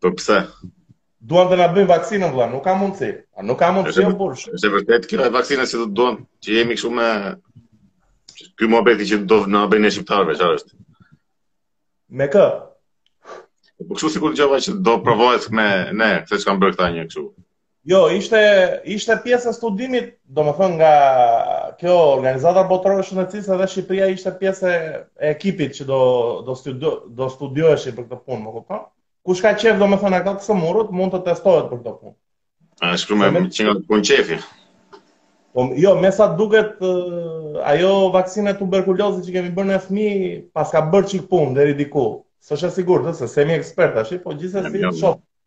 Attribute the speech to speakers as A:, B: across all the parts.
A: Po
B: pse?
A: Duan të na bëjnë vaksinën vëlla, nuk ka mundësi. A nuk ka mundësi o burrë?
B: Është e vërtetë kjo e vaksinës që do të duan, që jemi kështu me ky muhabeti që do na bëjnë ne shqiptarëve, çfarë është?
A: Me kë?
B: Po kështu sikur dëgjova që do provohet me ne, se ç'kanë bërë këta një kështu.
A: Jo, ishte ishte pjesë e studimit, domethënë nga kjo organizata botërore e shëndetësisë edhe Shqipëria ishte pjesë e ekipit që do do studio do studioheshin për këtë punë, më kupton? Kush ka qejf domethënë ata të sëmurët mund të testohet për këtë punë.
B: A është me më çka punë qefi.
A: Po jo, me sa duket ajo vaksina e tuberkulozit që kemi bërë ne fëmijë paska bërë çik punë deri diku. S'është e sigurt, se s'jemi ekspertë tash, po gjithsesi shoh.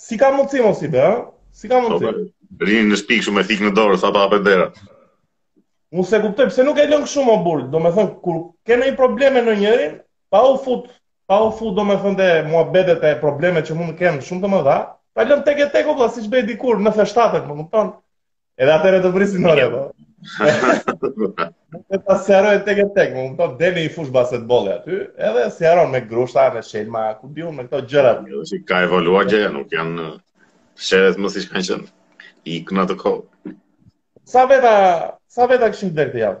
A: Si ka mundësi mo Sibe, ha? Si ka mundësi?
B: Po, rrinë në shpi kështu me thikë në dorë, sapo hapet dera.
A: Unë s'e kuptoj, pse nuk e lënë shumë o burrë, domethënë, kur ke ndonjë problem me njërin, pa u fut, pa u fut, domethënë, te muhabetet e problemet që mund të jenë shumë të mëdha, ta lënë tek e tek, o vlla, siç bëhej dikur, në të shtatë tetë, më kupton, Edhe atëherë të prisnin në rebo. Nuk e ta sqarojnë tek e tek, më kupton, te ndonjë fushë basketbolli aty, edhe e sqaron me grushta, me shqelma, ku di unë me këto gjëra.
B: Jo, si ka evoluar gjëja, nuk janë sherret më siç kanë qenë, i këna të kohë.
A: Sa veta, sa veta
B: kishim dhe këtë javë?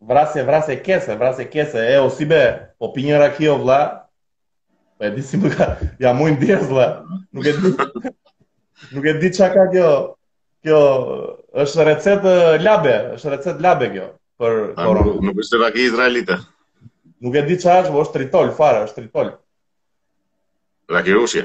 A: Vrasje, vrasje, kese, vrasje, kese, e o Sibe, po pi një raki o vlla, po e di si më ka, jam ujë në djersë vlla, nuk e di, nuk e di ça ka kjo, kjo, është recetë labe, është recetë labe kjo, për koronë.
B: Nuk, nuk është raki izraelite.
A: Nuk e di ça është, po është tritol, fare, është tritol.
B: Raki
A: rrushi.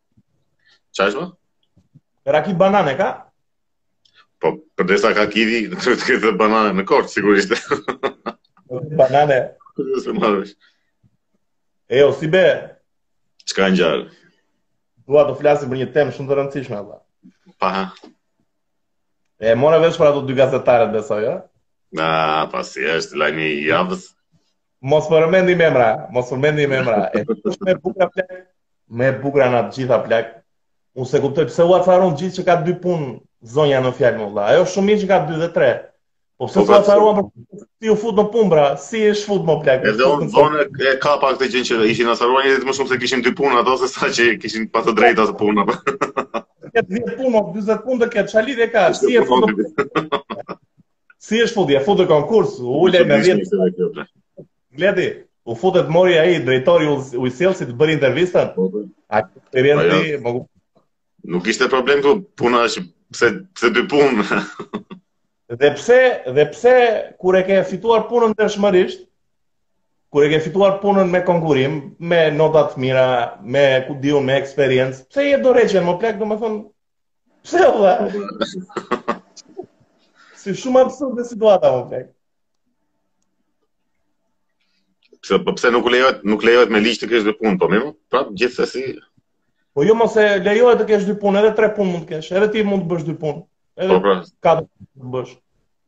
A: Ça është
B: mo?
A: Raki
B: banane
A: ka?
B: Po, përderisa ka kivi, do të ketë dhe
A: banane
B: në kortë, sigurisht.
A: banane.
B: Kërë se marrësh.
A: E o Sibe?
B: Ç'ka ngjarë?
A: Dua të flasim për një temë shumë të rëndësishme, vlla.
B: Pa hë.
A: E, mora vesh për ato dy gazetarët, besoj, jo?
B: Na, posi është, lajmi i javës.
A: Mos më përmend me emra, mos më përmend me emra. E të të më e bukura plak, më e bukura nga të gjitha plak. Unë s'e kuptoj, pse u acaruan gjithë që ka dy punë zonja në fjalë mo vlla. Ajo shumë mirë që ka dy dhe tre. Po pse
B: s'u
A: acaruan për si u fut në punë, vlla, si është fut mo plak.
B: Edhe unë zonë e ka pak të gjënë që ishin acaruar njerëzit më shumë se kishin dy punë ato, sesa që kishin pa të drejta të punë. Të
A: ketë dhjetë punë, o, dhjetë punë të ketë, ça lidhje ka, si është fut në punë. Si është futi? E fute konkurs, u ule me vjetë. Gledi, u futet mori ai drejtori u sjell si të bëri intervistën? Po, po. A të rjenë ti, më po, gupë.
B: Nuk ishte problem te puna është pse te dy punë.
A: dhe pse, dhe pse, kur e ke fituar punën ndershmërisht, kur e ke fituar punën me konkurim, me nota të mira, me ku di unë, me eksperiencë, pse je do reqen, mo plak, domethënë, Pse o dhe? Si shumë absurd dhe situata mo plak.
B: Pse, po pse nuk lejohet, nuk lejohet me ligj të kesh dy punë, po mimo? Pra, gjithsesi...
A: Po jo mo se lejohet të kesh dy punë, edhe tre punë mund të kesh, edhe ti mund të bësh dy punë. Edhe po,
B: pra.
A: katër të bësh.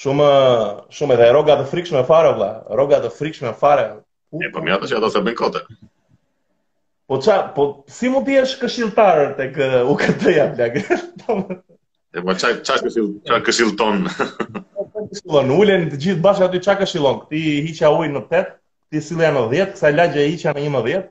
A: Shumë shumë edhe rroga të frikshme fare vëlla, rroga të frikshme fare.
B: E po mjaft që ata s'e bëjnë kot.
A: Po ça, po si mund të jesh këshilltar tek uh, UKT-ja plak?
B: e po ça ça këshill, ça këshillon. Po, po
A: këshillon, ulen të gjithë bashkë aty ça këshillon. Këtij hiqja ujin në 8, këtij sillja në 10, kësaj lagje hiqja në 11.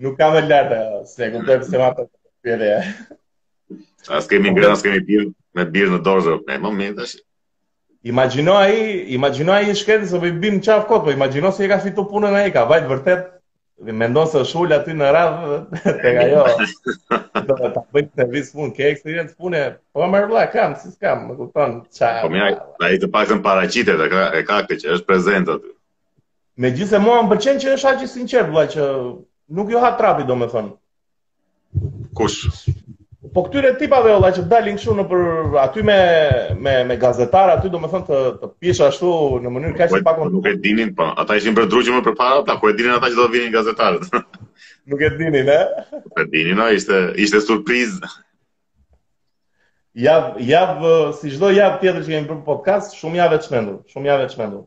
B: Nuk ka më
A: lart ajo, s'e kuptoj.
B: As kemi ngrënë, as kemi pirë me birë në dorë, ne më mirë tash.
A: Imagjino ai, imagjino ai i shkretë se po i bim qaf kot, po imagjino se e ka fitu punën ai, ka vajt vërtet. Dhe mendon se është ul aty në radhë tek ajo. Do të ta bëj intervistë pune, ke eksperiencë pune, po më vëlla kam, si s'kam, më kupton ça.
B: Po mirë, ai të paktën paraqitet, e ka e ka këtë që është prezent aty.
A: Megjithëse mua më pëlqen që është kaq i sinqertë, vla, që nuk ju ha trapi, domethënë.
B: Kush?
A: Po këtyre tipave, vla, që dalin kështu nëpër aty me, me, me gazetarë, aty domethënë të, të pish ashtu në mënyrë kaq pak...
B: Nuk e dinin, po, ata ishin për drekë më përpara, ata ku e dinin ata që do të vinin gazetarët.
A: nuk e dinin, ne?
B: Nuk e dinin, no, ishte, ishte surprizë.
A: Javë, javë, si çdo javë tjetër që kemi për podcast, shumë javë e çmendur, shumë javë
B: e
A: çmendur.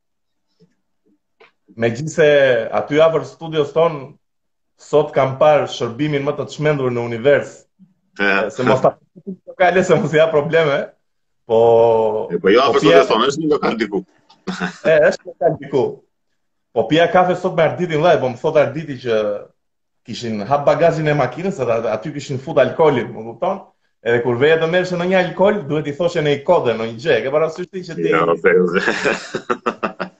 A: Megjithëse aty afër studios tonë, sot kam parë shërbimin më të çmendur në univers. Se mos ta përkëtim të ka lesë, mos i hap probleme. Po...
B: E, po ja,
A: jo,
B: afër studios tonë, është një lokal diku.
A: E, është një lokal diku. Po pija kafe sot me Arditin vlla, po më thotë Arditi që kishin hap bagazhin e makinës dhe aty kishin fut alkoolin, më kupton? Edhe kur veje të merrje ndonjë alkool, duhet t'i thoshe ndonjë kod, ndonjë gjë, ke parasysh ti që ti...
B: Ja, jo, okay.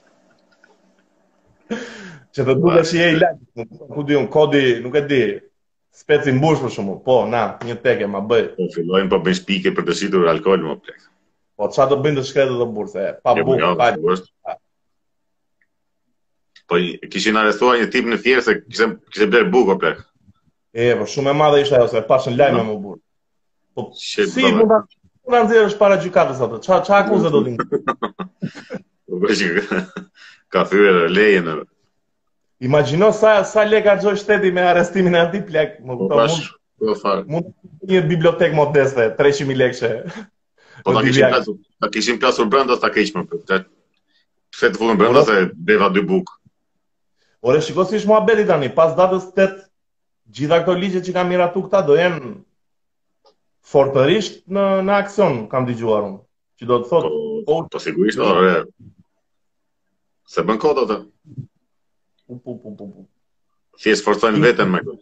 A: Që të dukej që je i lakë, ku di unë, kodi, nuk e di, speci i mbushur për shembull, po, na, një teke, ma bëj.
B: Po, fillojnë po bëjnë spike për të shitur alkool, mo plak.
A: Po, ça të bëjnë të shkretët dhe të burse, e, pa
B: jo,
A: buk,
B: jo,
A: pa
B: një. Po kishin arrestuar një tip në Fier se kishte kishte blerë bukë o plak.
A: E po shumë e madhe ishte ajo se pashën lajm mo burrë. Po si mund ta mund ta nxjerrësh ti para gjykatës atë? Ça ça akuzë do t'i
B: vënë? Po që ka thyer lejen.
A: Imagjino sa sa lekë harxhoi shteti me arrestimin e atij plaku, mo
B: po,
A: kupton mund.
B: Po fare.
A: Mund një bibliotekë modeste, 300.000 lekëshe.
B: Po ta kishin plasur, ta kishin plasur brenda sa keq mo Se të futën brenda se bleva dy bukë.
A: Ore, shiko si është muhabeti tani, pas datës 8, gjitha këto ligje që kanë miratu këta do jenë fortërisht në, në aksion, kam dëgjuar unë. Që do të thotë...
B: Po,
A: po,
B: po sigurisht, po, ore, se bën kodë atë.
A: Po, po, po, po, po.
B: Si e sforcojnë veten me këtë.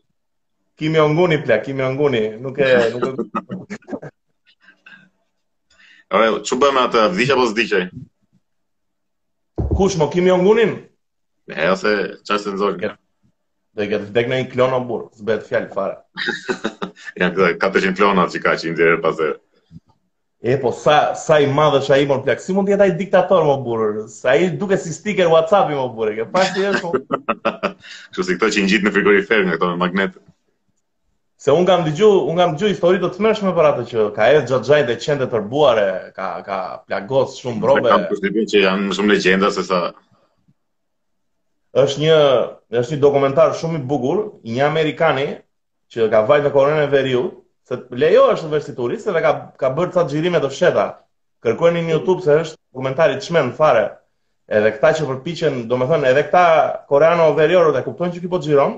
A: Kim Jong Uni, plak, Kim Jong Uni, nuk e... Nuk e...
B: Ore, ç'u bë me atë, vdiq apo s'vdiq ai?
A: Kush mo Kim Jong Unin?
B: E, ose, ça s'e nxorën
A: jo? Dhe i ketë vdekur ndonjë klon o burë, s'bëhet fjalë fare.
B: Janë këta 400 klona që ka që i nxjerr pas dhe.
A: E, po, sa, sa i madh qe ai mor plak, si mund të jetë ai diktator mo burrë, se ai duket si sticker Whatsappi mo burrë, e ke parë si është?
B: Kështu si këto që i ngjit në frigorifer nga këto me magnet.
A: Se unë kam dëgju, unë kam dëgju histori të tmerrshme për atë që ia ka hedh xhaxhain te qentë e tërbuar, ka ka plagos shumë rob.
B: Kam përshtypjen që janë më shumë legjenda se sa
A: është një është një dokumentar shumë i bukur, i një amerikani që ka vajtë në Korenë e Veriut, se lejohet të vesh si turist edhe ka ka bërë ca xhirime të fshehta. Kërkojeni në YouTube se është dokumentar i çmend fare. Edhe këta që përpiqen, domethënë edhe këta koreano veriorët e kuptojnë që ky po xhiron,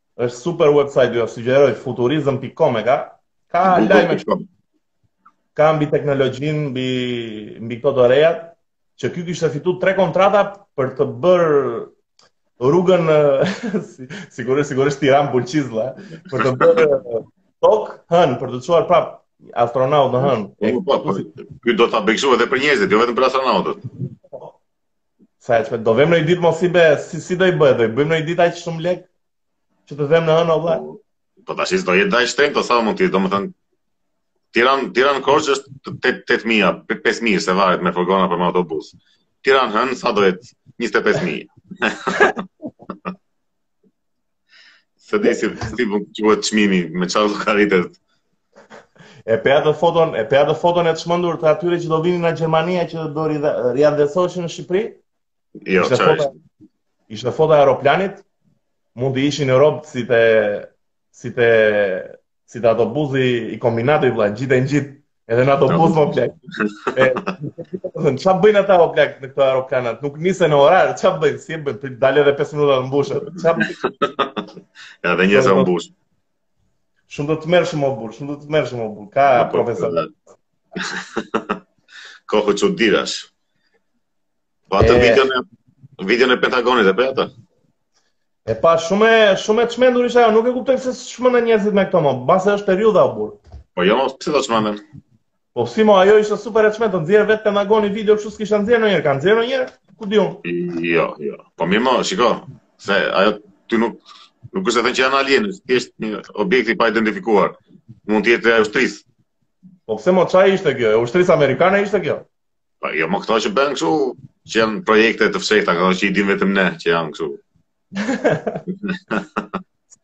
A: Është super website, ju sugjeroj futurism pikë com e ka. Ka lajme shumë. Ka mbi teknologjinë, mbi mbi këto të reja që ky kishte fituar tre kontrata për të bërë rrugën sigurisht sigurisht Tiranë Bulqizë vlla për të bërë Tokë Hënë për të çuar prapë astronautë në Hënë.
B: Po, po, po. Ky do ta bëjë edhe për njerëzit, jo vetëm për astronautët.
A: Sa hë mo do vemi ndonjë ditë mo si bëhet, si si do i bëj, do i bëjmë ndonjë ditë aq shumë lek që të vemi në Hënë o vëlla.
B: Po, po ta s'do jetë dhe aq shtrenjtë po sa mund të jetë, domethënë Tiran Tiran Korçë është 8000, 5000 se varet me furgon apo me autobus. Tiran Hënë sa do jetë 25000. S'e di si do bëhet çmimi, me ça llogaritet.
A: E pe atë foton, e pe atë foton e çmendur të atyre që do vinin nga Gjermania që do riatdhesoheshin në Shqipëri?
B: Jo,
A: ishte foto,
B: ishte
A: foto e aeroplanit, mund të ishin tre rob si të, si të, si te autobusi i Kombinatit, vlla, ngjit e ngjit, edhe në autobus, mo plak. Ça bëjnë ata, mo plak, në këto aeroplanat? Nuk nisen në orar, ça bëjnë, si e bëjnë, po dale edhe 5 minuta të mbushet. Ça bëjnë?
B: Ja, dhe njëse më mbushë.
A: Shumë do të marrë shumë mo burrë, shumë do të marrë shumë mo burrë, ka
B: po, po,
A: profesor.
B: Kohë që dirash. Po atë video në, videon e Pentagonit e pe atë?
A: E pashë shumë e çmendur ishte, nuk e kuptoj se çmendën njerëzit me këto mo. Mbase është periudha o burrë.
B: Po jo, mos pse do çmendën.
A: Po si mo, ajo ishte super e çmendur, nxjerr vetë Pentagoni video kështu s'kishte nxjerr ndonjëherë, kanë nxjerr ndonjëherë? Ku di un?
B: Jo, jo. Po mirë mo, shiko. Se ajo ti nuk nuk është e thënë që janë alienë, thjesht një objekt i paidentifikuar. Mund të jetë e ushtrisë.
A: Po pse mo ça ishte kjo? E ushtrisë amerikane ishte kjo?
B: Po jo, mo këto që bën kështu, që janë projekte të fshehta, këto që i dimë vetëm ne që janë kështu.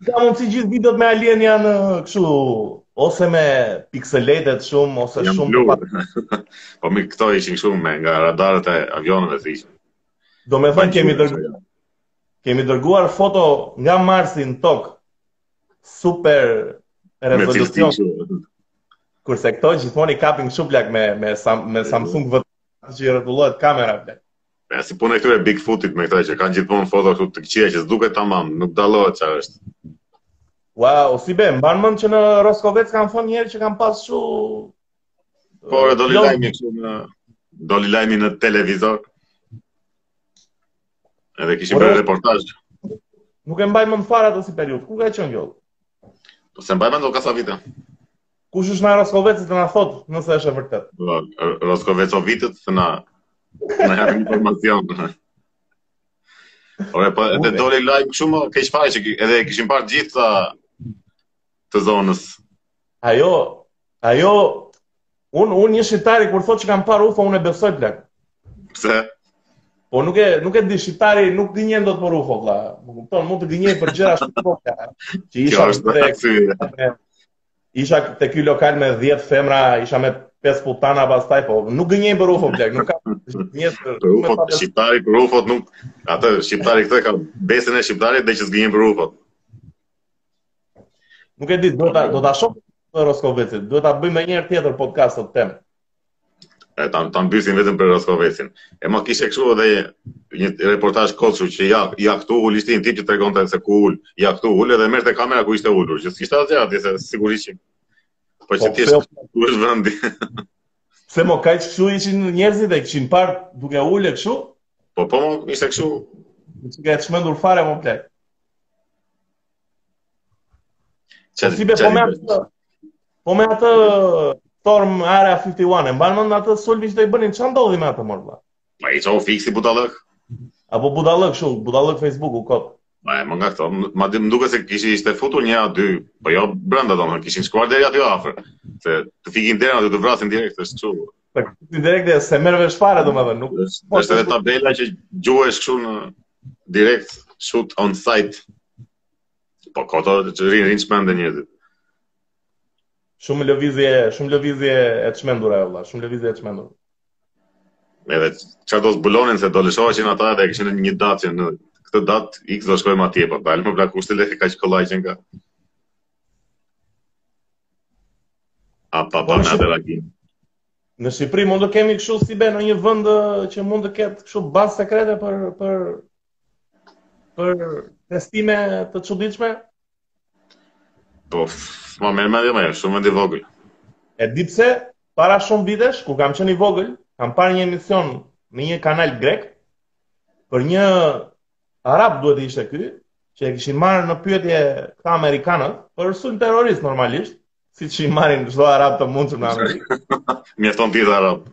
A: Ka mundësi gjithë videot me alien janë uh, kështu ose me pixelated shumë ose
B: janë
A: shumë pa...
B: po mirë këto ishin kështu me nga radarët e avionëve të ishin.
A: Domethënë kemi dërguar kemi dërguar foto nga Marsi në tokë Super rezolucion. Kurse këto gjithmonë i kapin kështu plak me me Sam, me Samsung vë që i rregullohet kamera plak.
B: Ja, si puna e këtyre Bigfootit me këta që kanë gjithmonë foto këtu të këqija që s'duket tamam, nuk dallohet çfarë është.
A: Wow, si be, mban mend që në Roskovec kanë thënë njëherë që kanë pas shu...
B: Po, e doli lajmi kështu në... Doli lajmi në televizor? Edhe kishin bërë reportazh.
A: Nuk e mbaj mend fare atë si periudhë. Kur ka qenë kjo?
B: Po s'e mbaj mend o ka sa vite.
A: Kush është nga Roskoveci të na thotë nëse është e vërtetë.
B: Po, roskovecovitët të na na japin informacion. Ore, po edhe doli live kështu më keq fare që e kishin parë gjithë të zonës.
A: Ajo, ajo, unë un një shqiptari kur thot që kam parë UFO, unë e besoj plak.
B: Pse?
A: Po nuk e nuk e di shqiptari, nuk gënjen dot për UFO vlla. Më kupton, mund të gënjej për gjëra shumë të vogla. Që isha te isha te ky lokal me 10 femra, isha me 5 putana pastaj po. Nuk gënjej për UFO plak, nuk gënjen
B: për UFO shqiptari për UFO nuk e ka shqiptari këtë ka besën e shqiptarit dhe që s'gënjen për UFO.
A: Nuk e di, do ta do ta shoh për Roskovecin. Duhet ta bëjmë një herë tjetër podcast si temë.
B: E ta ta mbysim vetëm për Roskovecin. E mo kishte kështu edhe një reportazh kështu që ja ja këtu u ul ishte një tip që tregonte se ku u ul, ja këtu u ul edhe merrte kamera ku ishte ulur, që s'kishte asgjë atje se sigurisht që po që
A: po, ky
B: ku është vendi.
A: Se mo kaq kështu ishin njerëzit e kishin parë duke ulë kështu?
B: Po po, ishte kështu.
A: Një e çmendur fare mo plak. Ça
B: po
A: si be po me atë po me atë Storm Area 51 e mban mend atë sulmi që do i bënin ça ndodhi me atë more.
B: Ma i ça u fiks si budallëk.
A: Apo budallëk kështu, budallëk Facebooku kot.
B: Ma e më nga këto, ma më duket se kishi ishte futur një a dy, po jo brenda domethënë kishin shkuar deri aty afër, se të fikin derën dhe të vrasin direkt, është që
A: Për këtë direkt e s'e merr vesh fare, domethënë nuk...
B: Po është dhe tabela që gjuhesh kështu direkt, shoot on sight. Po ka të rinj rinj çmenden njerëzit.
A: Shumë lëvizje, shumë lëvizje të çmendura, vëlla, shumë lëvizje të çmendura.
B: Edhe ça do të zbulonin se do lëshoheshin ata dhe kishin një datë që në këtë datë X do shkojmë atje, po dale mo plak ku është kaq kollaj që nga. A pa
A: po,
B: pa
A: në
B: atë rakim.
A: Në Shqipëri mund të kemi kështu si be ndonjë vend që mund të ketë kështu bazë sekrete për për për testime të çuditshme.
B: Po, më më më më shumë më vogël.
A: E di pse para shumë vitesh kur kam qenë i vogël, kam parë një emision në një kanal grek për një Arab duhet të ishte ky, që e kishin marrë në pyetje këta amerikanët, për sulm terrorist normalisht, siç i marrin çdo arab të mundshëm në Amerikë.
B: Mjafton të jesh arab.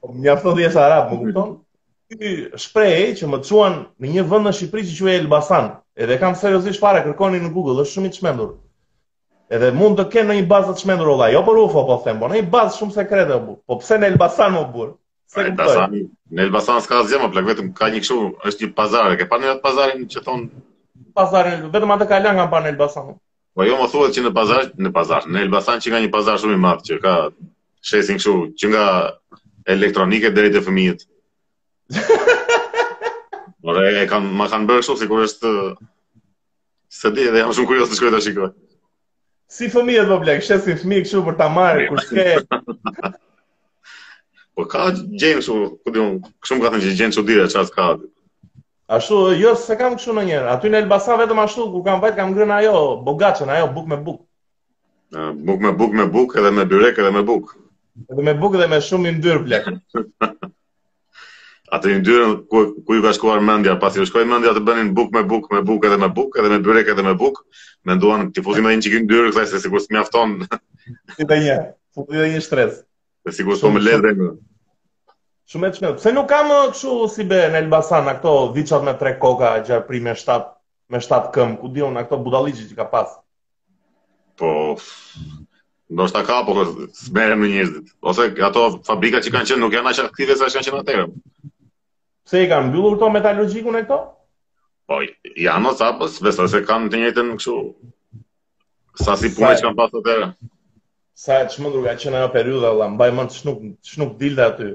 A: Po, mjafton të jesh arab, më kupton? Ky shprehej që më çuan në një vend në Shqipëri që quhej Elbasan. Edhe kam seriozisht fare kërkoni në Google, është shumë i çmendur. Edhe mund të kenë ndonjë bazë të çmendur o vlla, jo për UFO po them, po ndonjë bazë shumë sekrete. Po pse në Elbasan mo burrë? Se
B: në Elbasan, në Elbasan s'ka asgjë mo plak, vetëm ka një kështu, është një pazar, e ke parë atë pazarin që thonë
A: pazarin, vetëm atë kam parë në Elbasan.
B: Po jo mo thuhet që në pazar, në pazar, në Elbasan që ka një pazar shumë i madh që ka shesin kështu, që nga elektronike deri te fëmijët. Por e kanë ma kanë bërë kështu sikur është S'e di edhe jam shumë kurios të shkoj ta shikoj.
A: Si fëmijët po plak, shesin fëmijë kështu për ta marrë kur s'ke.
B: po ka gjen kështu, ku di unë, kështu më ka thënë që gjen çudira çfarë ka.
A: Ashtu, jo, s'e kam kështu ndonjëherë. Aty në Elbasan vetëm ashtu, kur kam vajt, kam ngrënë ajo, bugaçen, ajo, bukë me
B: bukë. Bukë me bukë me bukë, edhe me byrek, edhe me bukë.
A: Edhe me bukë dhe me shumë i ndyrë,
B: plak. Atë yndyrë ku, ku u ka shkuar mendja, pasi u shkoi mendja të bënin bukë me bukë, me bukë edhe me bukë, edhe me byrek edhe me bukë, menduan t'i fusim edhe një çik yndyrë kësaj se sikur s'mjafton.
A: Ti dhe një, futi dhe një shtresë.
B: Se sikur s'po më lezë më.
A: Shumë e çmë. Pse nuk kam uh, kështu si be në Elbasan këto viçat me tre koka gjarpri me shtatë me shtatë këmbë, ku di unë këto budallëqe që ka pas.
B: Po, ndoshta ka, po s'merren me njerëzit. Ose ato fabrika që kanë qenë nuk janë aq aktive sa ç'kanë qenë atëherë.
A: Pse i kanë mbyllur këto metalurgjikun e këto?
B: Po, janë ose, po, besoj se kanë të njëjtën kështu. Sa si punë që kanë pasë atëherë.
A: Sa e tmerrshme ka qenë ajo periudha, vlla, mbaj mend ç'nuk, ç'nuk dilte aty.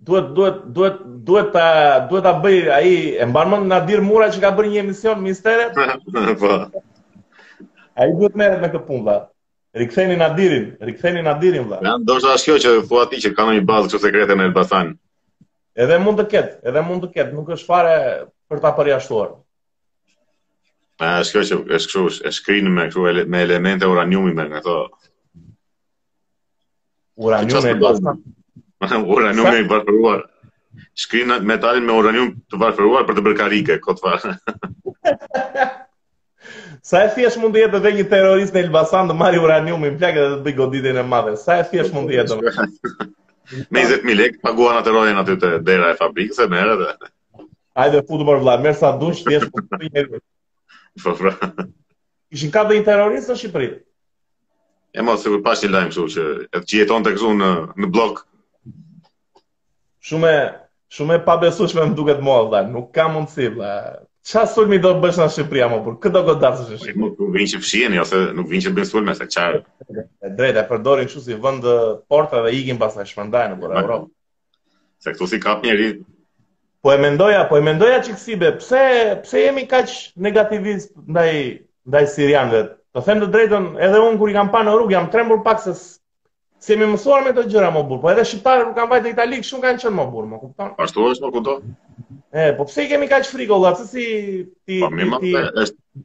A: Duhet duhet duhet duhet ta duhet ta bëj ai e mban mend Nadir Mura që ka bërë një emision misteret.
B: Po.
A: Ai duhet të merret me këtë punë vëlla. Riktheni Nadirin, riktheni Nadirin vëlla.
B: Ja, ndoshta është kjo që thua ti që ka një bazë kështu sekrete në Elbasan.
A: Edhe mund të ketë, edhe mund të ketë, nuk është fare për ta përjashtuar.
B: A është kjo që është kështu, është shkrirë me kështu me elemente uraniumi me këto.
A: Uranium i bashkë.
B: Uranium i bashkuar. Shkrin metalin me uranium të varfëruar për të bërë karrige, kot fare.
A: Sa e thjeshtë mund të jetë edhe një terrorist në Elbasan të marrë uraniumin plak dhe të bëjë goditjen e madhe. Sa e thjeshtë mund të jetë.
B: Me 20000 lekë paguan atë rojen aty te dera e fabrikës e merr edhe.
A: Hajde futu mor vëlla, merr sa dush, thjesht po të njëri.
B: Po pra.
A: Ishin ka dhe një terrorist në Shqipëri.
B: E mos, se kur pashë një lajm kështu që e që jetonte këtu në, në bllok.
A: Shumë, shumë e pabesueshme më duket mua, vëlla, nuk ka mundësi, vëlla. Ça sulmi do të bësh në Shqipëri, mor burrë, kë do godasësh në Shqipëri?
B: Nuk vijnë që fshihen, ose nuk vijnë që bëjnë sulme, se çarë.
A: E drejtë, e përdorin kështu si vend porta dhe ikin pastaj shpërndahen nëpër Europë.
B: Se këtu s'i kap njeri.
A: Po e mendoja, po e mendoja çik si pse, pse, pse jemi kaq negativistë ndaj, ndaj sirianëve? Të them të drejtën, edhe unë kur i kam pa në rrugë, jam trembur pak se s'jemi mësuar me këto gjëra mo burrë, po edhe shqiptarët kur kanë vajt në Itali, kështu kanë qenë mo burrë, më kupton?
B: Ashtu është, më kupton.
A: E, po pse i kemi kaq frikë, vlla, pse si... Ti,
B: po,
A: ti, ti,
B: ti,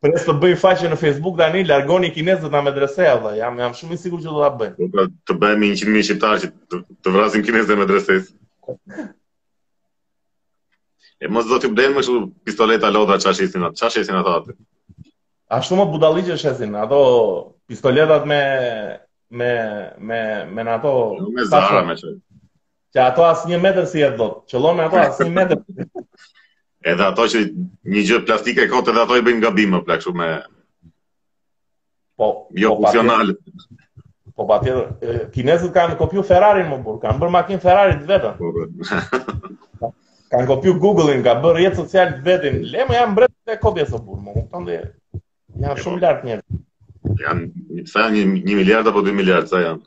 A: Pres të bëjnë faqe në Facebook tani, largoni kinezët nga medreseja dhe, jam, jam shumë i sigur që do ta bëjnë.
B: Do po, të bëhen 100.000 shqiptarë që të, të vrasin kinezët e medresesë. e mos do të blejnë më shumë pistoleta lodra ça shesin ata, ça shesin ata ata.
A: Ashtu mo budallallëqe shesin, ato pistoletat me me me me ato
B: me zara me çaj.
A: Që ato as një metër s'i hedh dot, qëllon me ato as një metër.
B: edhe ato qe një gjë plastike e kotë edhe ato i bëjnë gabim, plak shumë me...
A: Po,
B: jo,
A: po,
B: funksional.
A: Po patjetër, kinezët kanë kopju Ferrarin mo burrë, kanë bërë makinë Ferrari të vetën.
B: Po, po.
A: kanë kopju Google-in, ka bërë rrjet social të vetën. Le mo janë mbretër të kopjes o burrë, më kupton dhe janë shumë
B: po.
A: lartë njëherë.
B: Janë, sa janë një, një miliard apo dy miliard, sa janë?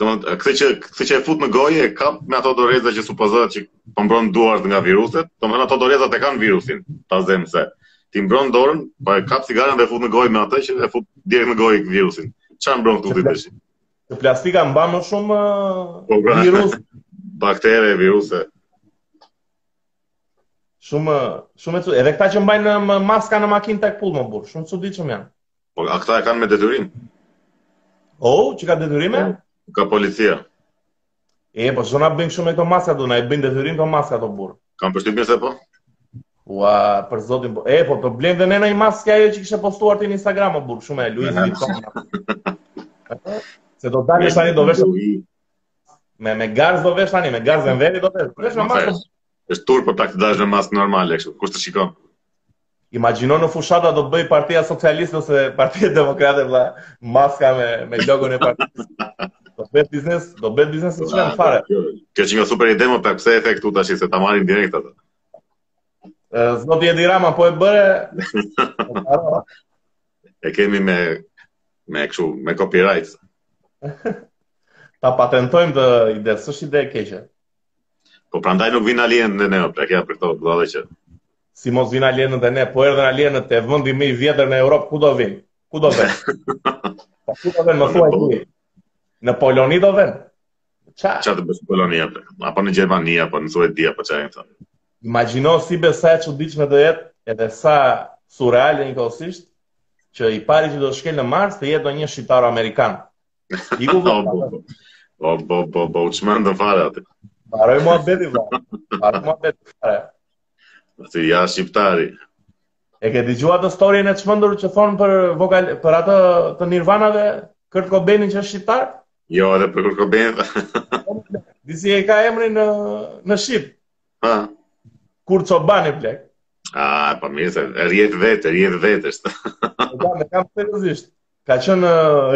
B: Domethënë këtë që këtë që e fut në gojë e kap me ato doreza që supozohet që po mbron duart nga viruset, domethënë ato dorezat e kanë virusin, ta zem se ti mbron dorën, po e kap cigaren dhe e fut në gojë me ato që e fut direkt në gojë virusin. Çfarë mbron këtu ti tash?
A: Se plastika mban më shumë uh,
B: po, pra.
A: virus,
B: baktere, viruse.
A: Shumë shumë edhe këta që mbajnë uh, maska në makinë tek pull mo burrë, shumë të çuditshëm janë.
B: Po a këta e kanë me detyrim?
A: O, oh, ça ka detyrime?
B: Po, ka policia.
A: E, po zona bëjnë shumë këto maska do na e bëjnë detyrim këto maska o burrë.
B: Kam përshtypjen se po.
A: Ua, për zotin po. E, po të po blen dhe nëna një maskë ajo që kishe postuar ti në Instagram o burrë, shumë e
B: Louis
A: Vuitton. Se do dalë tani do vesh me me garz do vesh tani, me garz në veri do vesh. Vesh me maskë.
B: Është turp për ta që të dalë me maskë normale kështu. Kush të shikon?
A: Imagjino në fushata do të bëjë partia socialiste ose partia demokrate vla, maska me me logon e partisë. Do bëhet biznes, do bëhet biznes të çfarë fare.
B: Kjo është një super ide mo plak pse e the këtu tash se ta marrin direkt atë.
A: Zoti Edi Rama po e bëre.
B: e kemi me me kështu me copyright.
A: ta patentojmë këtë ide, s'është ide e keqe.
B: Po prandaj nuk vijnë alienët te ne, pra ja për këto budallallëqe.
A: Si mos vijnë alienët te ne, po erdhën alienët te vendi më i vjetër në Europë, ku do vijnë? Ku do vijnë? Po ku do vijnë më thuaj po. ti? Në Poloni do vijnë? Ça?
B: Ça të bësh në Poloni apo? Apo në Gjermani apo në Suedi apo çfarë thua?
A: Imagjino ti be sa e çuditshme do jetë edhe sa surreale njëkohësisht që i pari që do të shkelë në Mars të jetë ndonjë shqiptar amerikan. Iku
B: po. Po po po po u çmendet fare atë.
A: Mbaroi muhabeti vlla. Mbaroi muhabeti fare.
B: Atë ja shqiptari.
A: E ke dëgjuar atë storien e çmendur që thonë për vokal për atë të Nirvanave Kurt Cobainin që është shqiptar?
B: Jo, edhe për Kurt Cobain.
A: Disi e ka emrin në në shqip.
B: Ha.
A: Kurt Çobani plak.
B: Ah, po mirë, rrjedh vetë, rrjedh vetë. Po,
A: e kam seriozisht. Ka qenë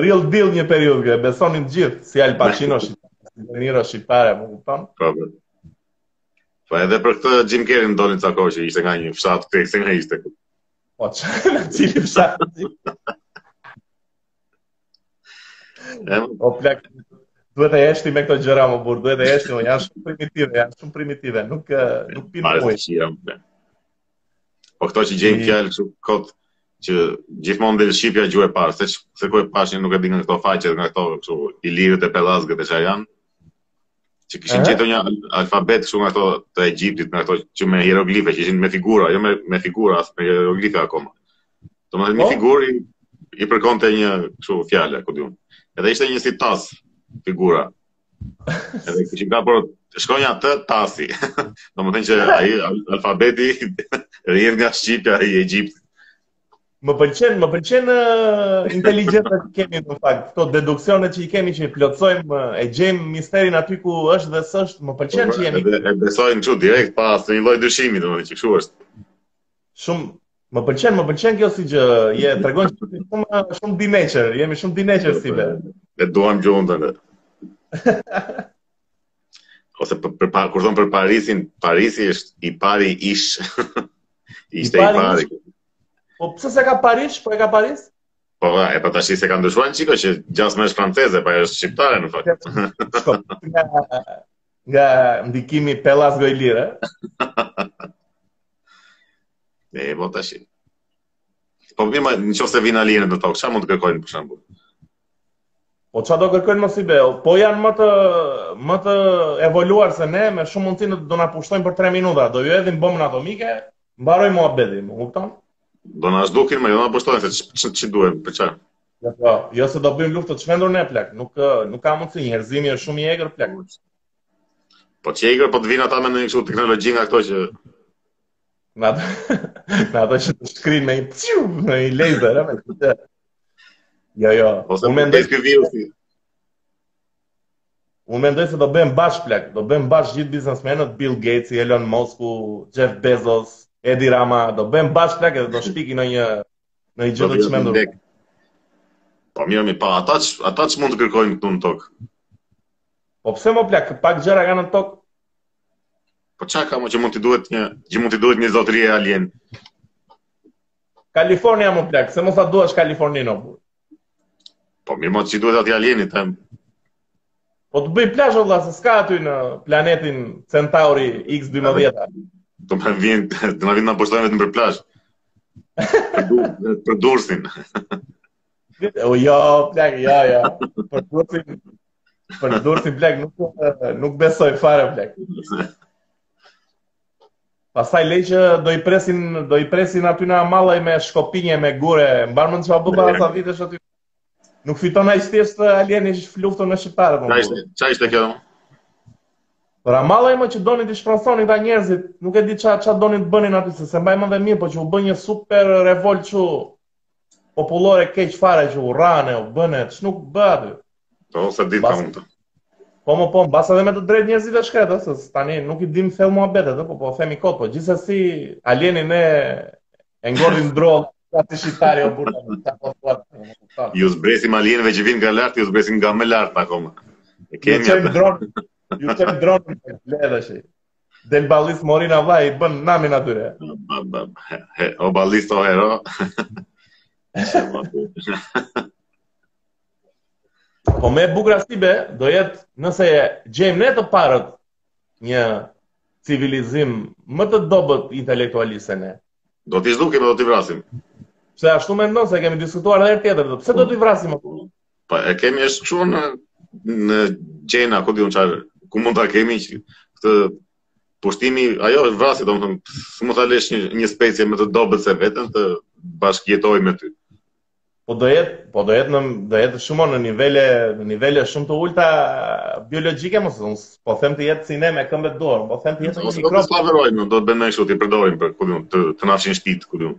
A: real deal një periudhë që besonin të gjithë, si Al Pacino, si De Niro, si Pare, më kupton?
B: Po. po. Po edhe për këtë Jim Carrey thoshin ca kohë që ishte nga një fshat këtu, se nga ishte këtu.
A: Po çfarë nga cili fshat? Po plak duhet të reshtim me këto gjëra mo burrë, duhet të reshtim, janë shumë primitive, janë shumë primitive, nuk nuk pinë ujë.
B: Po këto që gjejnë fjalë kështu kot që gjithmonë del shqipja gjuhë e parë, se se ku e pashë nuk e di nga këto faqe, nga këto kështu ilirët e pellazgët e çfarë janë. Që kishin gjetur një alfabet kështu nga këto të Egjiptit, nga këto që me hieroglife, që ishin me figura, jo me me figura, as me hieroglife akoma. Domethënë një
A: po.
B: figurë i, i përkonte një kështu fjalë, ku di unë. Edhe ishte një si tas figura. Edhe kishin kapur shkronja të tasi. Domethënë që ai alfabeti rrjedh nga shqipja i Egjiptit.
A: Më pëlqen, më pëlqen uh, inteligjenca që kemi në fakt. Këto deduksione që i kemi që i plotësojmë e gjejmë misterin aty ku është dhe s'është, më pëlqen po, që jemi.
B: Edhe e besojnë kështu direkt pa asnjë lloj dyshimi, domethënë që kështu është.
A: Shumë më pëlqen, më pëlqen kjo si që je tregon shumë shumë dinjitet, jemi shumë dinjitozë si be.
B: E duam gjuhën tënde. Ose për, për, për kur thonë për Parisin, Parisi është i pari ish. Ishte i
A: pari. Po pse se ka Paris, po e ka Paris?
B: Po vlla, epo po tashi se ka ndryshuar një çikë që gjasme është franceze, pa është shqiptare në fakt.
A: Nga nga ndikimi pellazgo-ilire. Ne
B: e po tashi. Po mo në qoftë se vinë alienët në tokë, ça mund të kërkojnë për shembull?
A: Po ça do kërkojnë mo si bel? Po janë më të, më të evoluar se ne, me shumë mundësi do na pushtojnë për 3 minuta, do ju hedhim bombën atomike, mbaroi muhabeti, më kupton?
B: Do na zhdukin, mo jo na pushtojnë, se ç'i, ç'i duhemi, për ça?
A: Jo, po, jo se do bëjmë luftë të çmendur ne, plak, nuk, nuk ka mundësi, njerëzimi është shumë i egrë, plak.
B: Po ç'i egër, po të vinë ata me ndonjë kështu teknologji nga këto që...
A: Nga ato, nga ato që të shkrin me një pëshu, me një lejzër, me të të Jo, jo,
B: po
A: unë mendoj...
B: Këtë virusi.
A: Unë mendoj se do bëhemi bashkë plak, do bëhen bashkë gjithë biznesmenët, Bill Gates, Elon Musk, Jeff Bezos, Edi Rama, do bëhen bashkë plak edhe do shpikin ndonjë, ndonjë gjë të çmendur.
B: Po mirë, mo pra, ata ça mund të kërkojnë këtu në tokë?
A: Po pse mo plak, pak gjëra ka në tokë?
B: Po ça ka mo që mund t'i duhet një, që mund t'i duhet një zotërie alien?
A: Kalifornia mo plak, si mos ta duash Kaliforninë o burrë.
B: Po mirë mo, ç'i duhet atij alienit, them.
A: Po të bëjë plazh vëlla se s'ka aty në planetin Centauri X12.
B: Do na vijnë, do na vijnë na pushtojnë vetëm për plazh. Për, Dur, për Durrësin.
A: O jo, plak, jo, jo. Për dorsin për dorsin plak nuk nuk besoj fare plak. Pastaj lej që do i presin, do i presin aty në Amallaj me shkopinje me gure. Mban mend çfarë bënë ata vitesh aty. Nuk fiton ai thjesht alieni luftë me shqiptarët.
B: Çfarë ishte? Çfarë ishte kjo?
A: Por Amallaj më që donin të shpronësonin ata njerëzit, nuk e di ça ça donin të bënin aty se s'e mbaj mend dhe mirë, por që u bë një super revolt çu popullore keq fare që u rrahën, u bënë, ç'nuk u bë aty.
B: Po, s'e di, ka mundësi.
A: Po, mo po, mbase edhe me të drejtë njerëzit e shkretë, se tani nuk i dim thellë muhabetet, po, po, themi kot, po, gjithsesi alienin ne e ngordin dronë, ka të shqiptari o burrë, ta po të po,
B: Ju zbresim alienëve që vinë nga lart, ju zbresim nga më lart, akoma.
A: E kemi atë. Ju të dronë, ju të dronë, Del ballist Morina vëlla i bën namin atyre.
B: O ballist o hero.
A: po më bukra si be, do jetë nëse gjejmë ne të parët një civilizim më të dobët intelektualisht se ne.
B: Do t'i zhdukim dhe do t'i vrasim.
A: Pse ashtu mendon se e kemi diskutuar dhe herë tjetër, pse do t'i vrasim më?
B: Po e kemi është kështu në në gjene ku di unë çfarë ku mund ta kemi këtë pushtimi, ajo është vrasje, domethënë, s'mund ta lësh një, një specie më të dobët se veten të bashkëjetojë me ty.
A: Po do jetë, po do jetë në do jetë shumë në nivele në nivele shumë të ulta biologjike, mos unë po them të jetë si ne me këmbët dorë, po them të jetë
B: një mikrob. Po do të sfavorojmë, do të bëjmë kështu t'i përdorim për ku
A: di unë të të na fshijnë shtëpitë ku di unë.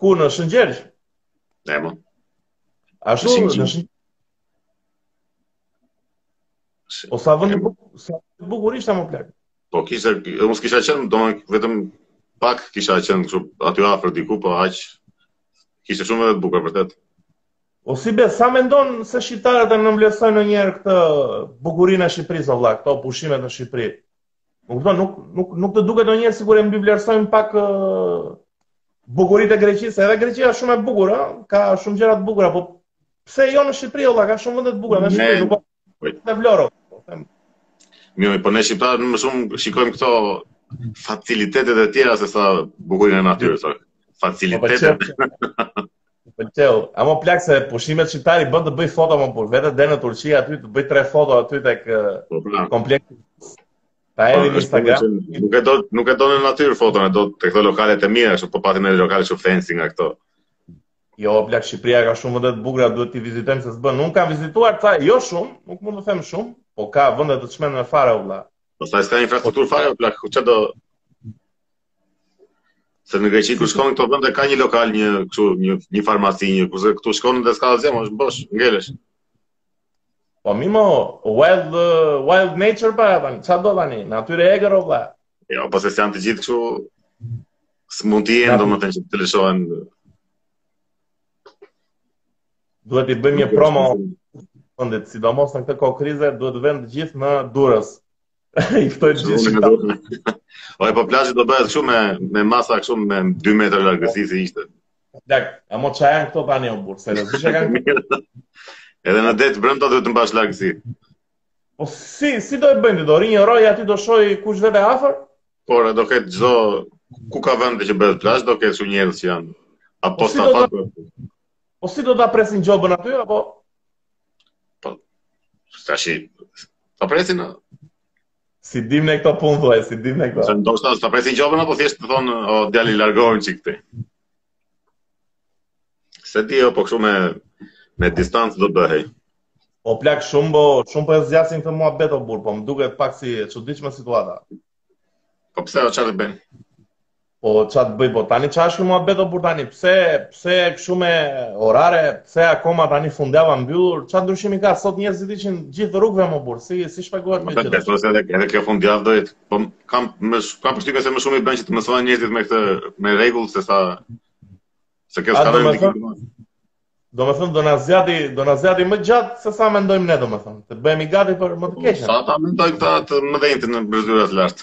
A: Ku në Shëngjergj?
B: Ne më.
A: Ashtu në Shëngjergj. O sa vend i bukur ishte mo plak.
B: Po kishte, unë s'kisha qenë, do vetëm pak kisha qenë kështu aty afër diku, po aq kishte shumë vende të bukura vërtet.
A: O si be, sa mendon se shqiptarët e nënvlerësojnë ndonjëherë këtë bukurinë e Shqipërisë, o vëlla, këto pushimet në Shqipëri? Më kupton, nuk nuk nuk të duket ndonjëherë sikur e mbivlerësojnë pak uh, bukuritë e Greqisë, edhe Greqia është shumë e bukur, ëh, ka shumë gjëra të bukura, po pse jo në Shqipëri o vëlla, ka shumë vende të bukura në Shqipëri, nuk po të vloro.
B: Po them. Mirë, po ne shqiptarët më shumë shikojmë këto facilitetet e tjera se sa bukurinë e natyrës, ëh. Po, po, facilitetet.
A: Më pëlqeu. A mo plak se pushimet shqiptari i bën të bëjë foto mo burrë. Vete dhe në Turqi aty të bëjë tre foto aty tek po, pra. kompleksi. Ta edhe në Instagram.
B: Nuk e do nuk e do në natyrë foton, e do te këto lokalet e mira, kështu po pati ndonjë lokal fancy nga këto.
A: Jo, plak Shqipëria ka shumë vende të bukura, duhet t'i vizitojmë se s'bën. Unë kam vizituar ca, jo shumë, nuk mund të them shumë, po ka vende të çmendura fare vëlla.
B: Pastaj s'ka infrastrukturë fare plak, ku çdo Se në Greqi kur shkon këto vende ka një lokal, një kështu, një një farmaci, kurse këtu shkon dhe s'ka asgjë, është bosh, ngelesh.
A: Po mirë mo, wild wild nature pa tani, ça do tani? Natyrë e egër o vlla.
B: Jo, po se janë të gjithë kështu s'mund të jenë domethënë që të lëshohen.
A: Duhet të bëjmë një promo fundit, sidomos në këtë kohë krize, duhet të venë të gjithë në Durrës. I ftoj gjithë
B: shqiptarët. O po plazhi do bëhet kështu me me masa kështu me 2 metra largësi si ishte.
A: Dak, a mo çfarë janë këto tani o burr, seriozisht e kanë.
B: Edhe në det brenda duhet të mbash largësi.
A: Po si si do e bëjnë do rrijë një roje aty do shohë kush vete afër?
B: Po do ketë çdoku ka vende që bëhet plazh, do ketë shumë njerëz që janë apo po,
A: si sa fat. Po si do ta presin gjobën aty apo
B: Po, ka shi, ta presin, a?
A: S'i dimë ne këto punë, thuaj, s'i dimë ne këto.
B: Se ndoshta, ta presin gjobën, apo thjesht të thonë, o, djali, largohu që këtu. S'e di, o, po këshu me, me distancë do bëhej.
A: O plak shumë po shumë po e zgjasin këtë muhabet o burr, po më duket pak si e çuditshme situata.
B: Po pse o çfarë bën?
A: Po ça të bëj po tani ça është ky muhabet o burr tani pse pse kështu me orare, pse akoma tani fundjava mbyllur, ça ndryshimi ka sot njerëzit ishin gjithë rrugëve mo burr, si si shpjegohet me
B: gjithë. Po edhe edhe kjo fundjavë do jetë, po kam më kam përshtypjen se më shumë i bën që të mësohen njerëzit me këtë me rregull se sa se kjo s'ka
A: më shumë. Domethënë, do na zgjati, do na zgjati më gjatë se sa mendojmë ne, domethënë. Të bëhemi gati për më të keqen.
B: Se ta mendojnë të mëdhenjtë nëpër zyra lart.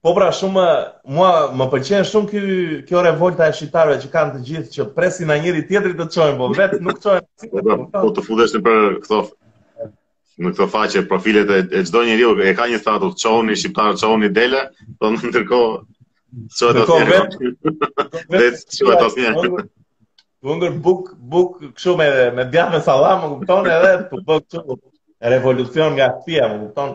B: Po
A: pra shumë mua më pëlqen shumë ky kjo revolta e shqiptarëve që kanë të gjithë që presin nga njëri-tjetri të çohen, po vetë nuk çohen.
B: Po, po, po të futesh nëpër këto në këto faqe profilet e, e çdo njeriu e ka një status çohuni shqiptarë çohuni dele, po ndërkohë çohen të tjerë. Vetë çohen të tjerë.
A: Duke ngrënë bukë bukë kështu me me djamë sallam, më kupton edhe po bëj kështu revolucion nga shtëpia, më kupton?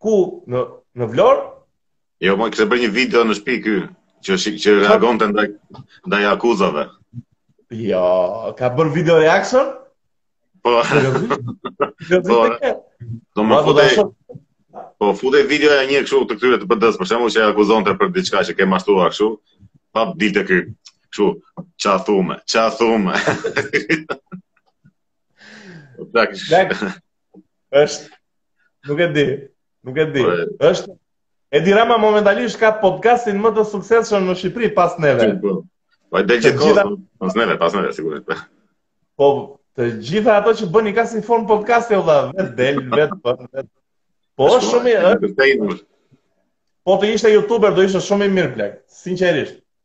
A: Ku në në Vlorë?
B: Jo, mo kishte bërë një video në shtëpi ky që që reagonte ndaj ndaj akuzave.
A: Jo, ka bërë video reaction?
B: Po. Po. Domethënë futej. Po futej videoja e një kështu të këtyre të PD-s, për shembull që e akuzonte për diçka që ke mashtruar kështu, pap dilte ky kështu, ça thu me, ça thu me.
A: Dek është nuk e di, nuk e di. Po, është Edi Rama momentalisht ka podcastin më të suksesshëm në Shqipëri pas neve.
B: Po, po ai del gjithë pas neve, pas neve sigurisht.
A: Po të gjitha ato që bëni ka si formë podcasti valla, vet del, vet po. Po shumë mirë. Po të ishte youtuber do ishte shumë i mirë plak, sinqerisht.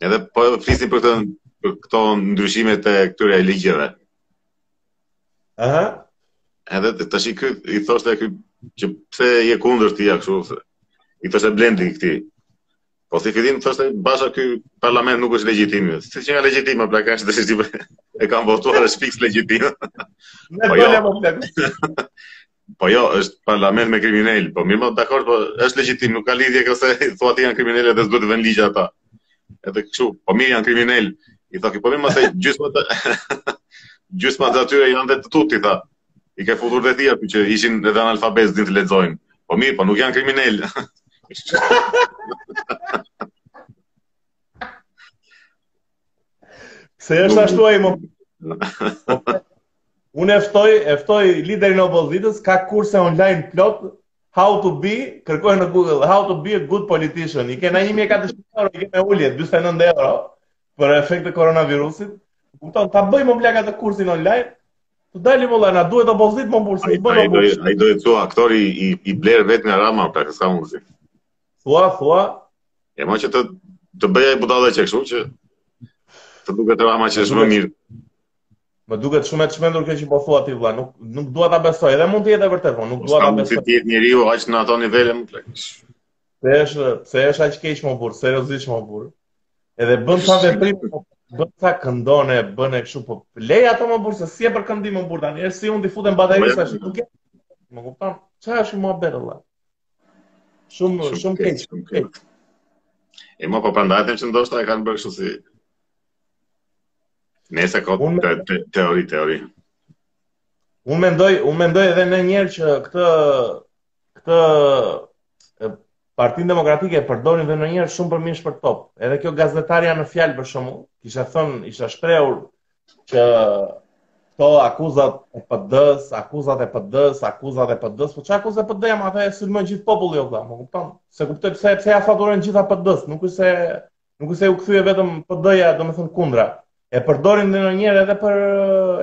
B: Edhe po flisim për këto për këto ndryshimet e këtyre ligjeve.
A: Aha.
B: Edhe të tash i ky i thoshte ky që pse je kundër ti ja kështu. I thoshte Blendi këtij. Po si fillim thoshte Basha ky parlament nuk është legjitim. Si s'qenka legjitim pra kanë të shtypë. E kanë votuar është fiks legjitim.
A: Ne po jo.
B: Po jo, është parlament me kriminelë, po mirë, po dakord, po është legjitim, nuk ka lidhje kjo se thua ti janë kriminelë dhe s'duhet të vënë ligje ata. Edhe kështu, po mirë janë kriminelë. I tha, po mirë, mos e gjysma të gjysma të atyre janë vetë të tutë, tha. I ke futur dhe ti aty që ishin edhe analfabetë s'dinë të lexojnë. Po mirë, po nuk janë kriminelë.
A: Se është ashtu ai mo. Unë e ftoj, e ftoj liderin e opozitës, ka kurse online plot how to be, kërkoje në Google how to be a good politician. I kena 1400 euro, i kena ulje 49 euro për efekt të koronavirusit. Kupton, ta bëjë mo plak atë kursin online. Të dalë vëlla, na duhet opozitë mo burrë, të bëjë opozitë.
B: Ai do të thuash aktor i blerë vetë nga Rama, pra s'ka mundësi.
A: Thua, thua.
B: E mo që të të bëjë budallain që kështu që të duket Rama që është më mirë.
A: Më duket shumë e çmendur kjo që po thua ti vëlla, nuk nuk dua ta besoj, edhe mund të jetë e vërtetë, por nuk dua ta besoj.
B: S'ka mundësi të jetë njeriu aq në ato nivele mo plak.
A: Pse është, pse është aq keq mo burrë, seriozisht mo burrë. Edhe bën sa veprim, po bën sa këndon e bën e kështu, po lëri ato mo burrë se s'je për këndim mo burrë tani, është si unë t'i futem baterisë shumë keq. Më kupton? Çfarë është mo vëlla? Shumë shumë keq, shumë keq.
B: E mo po prandaj them se ndoshta e kanë bërë kështu si Nëse ka unë te, te, teori, teori.
A: Unë mendoj, unë mendoj edhe ndonjëherë që këtë këtë Partinë Demokratike e përdorin dhe ndonjëherë shumë për mish për top. Edhe kjo gazetarja në fjalë për shembull, kishte thënë, ishte shprehur që këto akuzat e PD-s, akuzat e PD-s, akuzat e PD-s, po ça akuzat e PD-s mo atë e sulmon gjithë populli o vëlla, më kupton? S'e kuptoj pse pse ia faturojnë të gjitha PD-s, nuk është se Nuk se u kthye vetëm PD-ja, domethënë kundra. E përdorin ndonjëherë edhe për,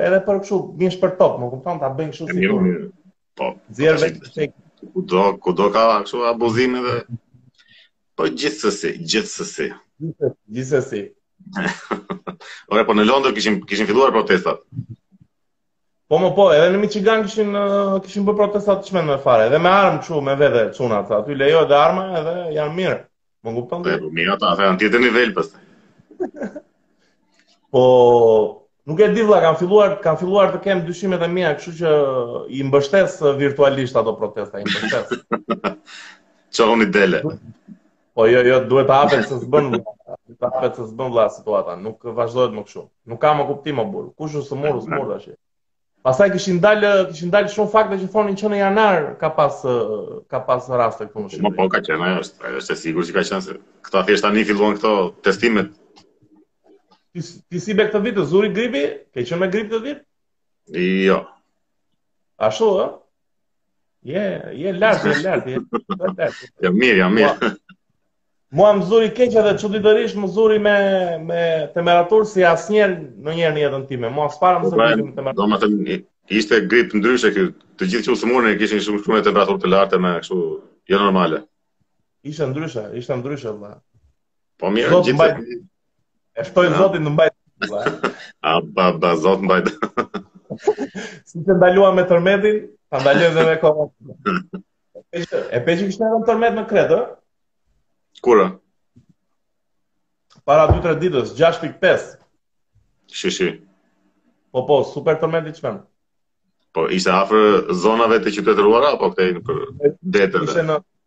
A: edhe për kështu, mish për top, më kupton, ta bëjnë kështu si jo, jo.
B: Po,
A: zjerë vetë të qekë.
B: Kudo, kudo ka kështu abuzime dhe... Po, gjithsesi, gjithsesi.
A: Gjithsesi.
B: Ore, po në Londër kishim, kishim filluar protestat.
A: Po mo po, edhe në Michigan kishin kishin bërë protesta të çmendme fare, edhe me armë kshu me vete çuna ata. Aty lejohet edhe arma edhe janë mirë. Më kupton?
B: Po, po mirë ata, ata janë tjetër nivel pastaj.
A: po Nuk e di vëlla, kam filluar kam filluar të kem dyshimet e mia, kështu që i mbështes virtualisht ato protesta, i mbështes.
B: Çoni dele.
A: Po jo, jo, duhet të hapet se s'bën, duhet të hapet se s'bën vëlla situata, nuk vazhdohet më kështu. Nuk ka më kuptim më burr. Kush u sëmur, u sëmur tash. Pastaj kishin dalë, kishin dalë shumë fakte që thonin që në janar ka pas ka pas raste këtu në po, Shqipëri.
B: Po ka qenë, ajo është, ajo është e sigurt që ka qenë se këta thjesht tani filluan këto testimet.
A: Ti ti si mbe këtë vit të zuri gripi? Ke qenë me grip këtë vit?
B: Jo.
A: Ashtu ë? Je, je lart, je lart, je lart.
B: Ja mirë, ja mirë.
A: Mua më zuri keq edhe çuditërisht më zuri me me temperaturë si asnjëherë ndonjëherë në jetën time. Mua s'para më zë me temperaturë.
B: Domethënë ishte grip ndryshe ky. Të gjithë që u sëmurën kishin shumë shumë temperatura të larta me kështu jo normale.
A: Ishte ndryshe, ishte ndryshe vëlla.
B: Po mirë, Zot, gjithë mbaj...
A: E shtoj Zotin në mbajt
B: A ba ba zot mbajt.
A: si të ndalove me tërmetin, ta ndalojmë dhe me kohën. E pe që kishte edhe tërmet në Kretë,
B: ë? Kur?
A: Para 2-3 ditësh, 6.5.
B: Shi shi.
A: Po po, super tërmet i çmendur.
B: Po ishte afër zonave të qytetëruara apo këtej nëpër dete?
A: Ishte në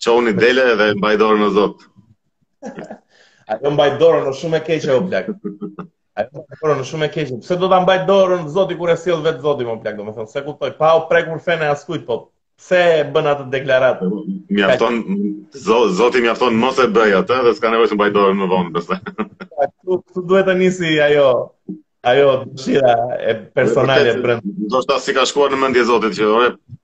B: Çoni dele dhe mbaje dorën o zot.
A: Ajo mbaj dorën është shumë e keqe o plak. Ajo mbaj dorën është shumë e keqe. Pse do ta mbajë dorën zoti kur e sjell vetë zoti mo plak, domethënë s'e kuptoj. Pa u prekur fenë askujt po. Pse e bën atë deklaratë?
B: Mjafton zoti mjafton mos e bëjë atë dhe s'ka nevojë të mbajë dorën më vonë pastaj.
A: Ktu ktu duhet të nisi ajo ajo dëshira e personale brenda.
B: Do të thotë s'i ka shkuar në mendje zotit që ore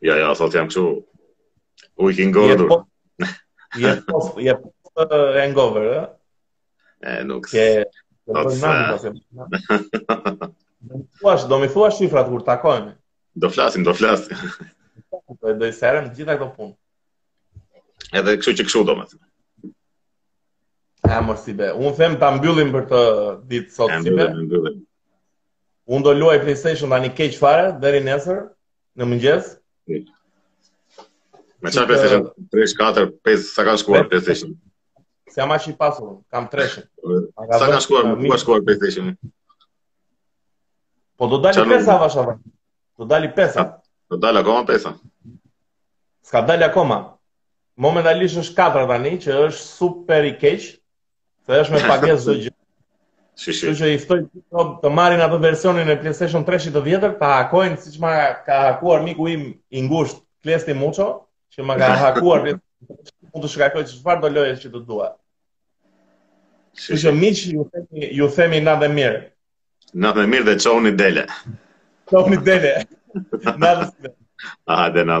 B: Jo, jo, sot jam këtu. U i kingo dhe dur. Je post, je post hangover,
A: e? E, nuk se. Do të flasim.
B: Do më
A: thuash, do më thuash shifrat kur takohemi.
B: Do flasim, do flasim.
A: Do të sqarojmë gjitha këto punë.
B: Edhe kështu që kështu domethënë.
A: Ja, mo si mbe. Unë them ta mbyllim për këtë ditë sot si mbe. Mbyllim, mbyllim. Unë do luaj PlayStation tani keq fare deri nesër në mëngjes.
B: Me çfarë PlayStation? 3, 4, 5, sa ka shkuar PlayStation?
A: S'e, jam aq i pasur, kam 3.
B: Sa ka shkuar, ku ka shkuar PlayStation?
A: Po do dali 5 avash apo? Do dali 5.
B: Do dali akoma 5.
A: S'ka dalë akoma. Momentalisht është 4 tani që është super i keq. Se është me pagesë çdo gjë. Si
B: si.
A: Që i ftoj të, të marrin atë versionin e PlayStation 3-shit të vjetër, ta hakojnë siç ma ka hakuar miku im i ngushtë, Klesti Muço, që ma ka hakuar vetë. Mund të shkarkoj çfarëdo loje që të dua. Si që miq ju themi ju themi natën e mirë.
B: Natën e mirë dhe çoni dele.
A: Çoni dele. Na
B: dhe. Ah, dhe na.